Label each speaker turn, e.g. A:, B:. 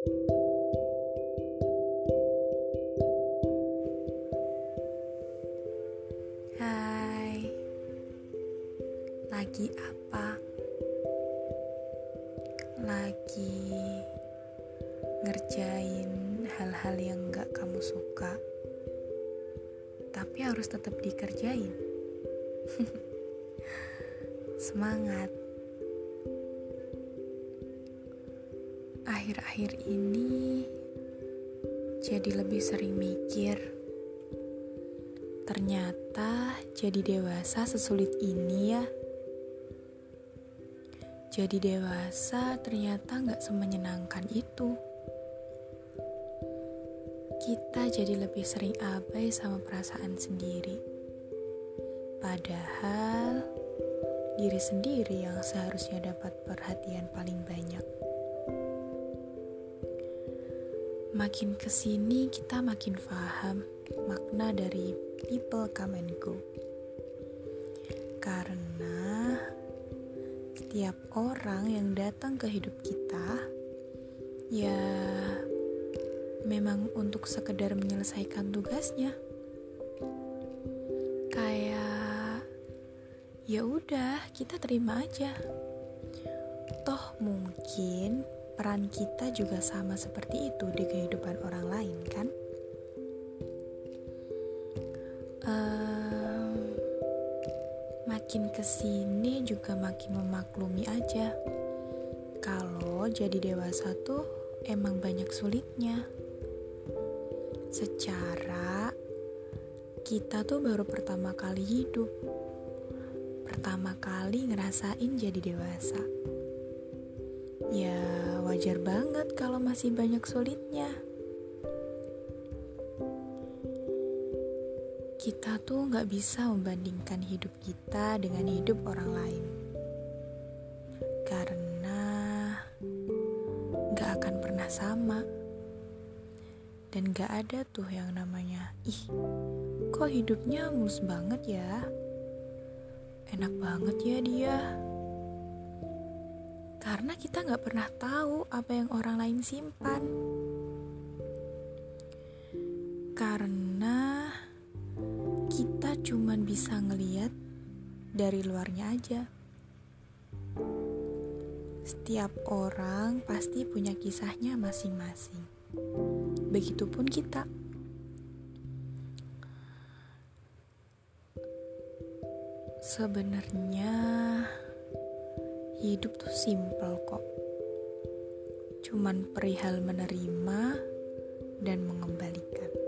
A: Hai, lagi apa? Lagi ngerjain hal-hal yang gak kamu suka, tapi harus tetap dikerjain. Semangat! Akhir-akhir ini jadi lebih sering mikir. Ternyata jadi dewasa sesulit ini ya. Jadi dewasa ternyata nggak semenyenangkan itu. Kita jadi lebih sering abai sama perasaan sendiri. Padahal diri sendiri yang seharusnya dapat perhatian paling banyak. Makin ke sini kita makin paham makna dari people come and go. Karena setiap orang yang datang ke hidup kita ya memang untuk sekedar menyelesaikan tugasnya. Kayak ya udah kita terima aja. Toh mungkin peran kita juga sama seperti itu di kehidupan orang lain, kan? Um, makin ke sini juga makin memaklumi aja. Kalau jadi dewasa tuh emang banyak sulitnya. Secara kita tuh baru pertama kali hidup, pertama kali ngerasain jadi dewasa. Ya, wajar banget kalau masih banyak sulitnya. Kita tuh gak bisa membandingkan hidup kita dengan hidup orang lain. Karena gak akan pernah sama. Dan gak ada tuh yang namanya, ih kok hidupnya mulus banget ya? Enak banget ya dia karena kita nggak pernah tahu apa yang orang lain simpan. Karena kita cuman bisa ngeliat dari luarnya aja. Setiap orang pasti punya kisahnya masing-masing. Begitupun kita. Sebenarnya hidup tuh simpel kok. Cuman perihal menerima dan mengembalikan.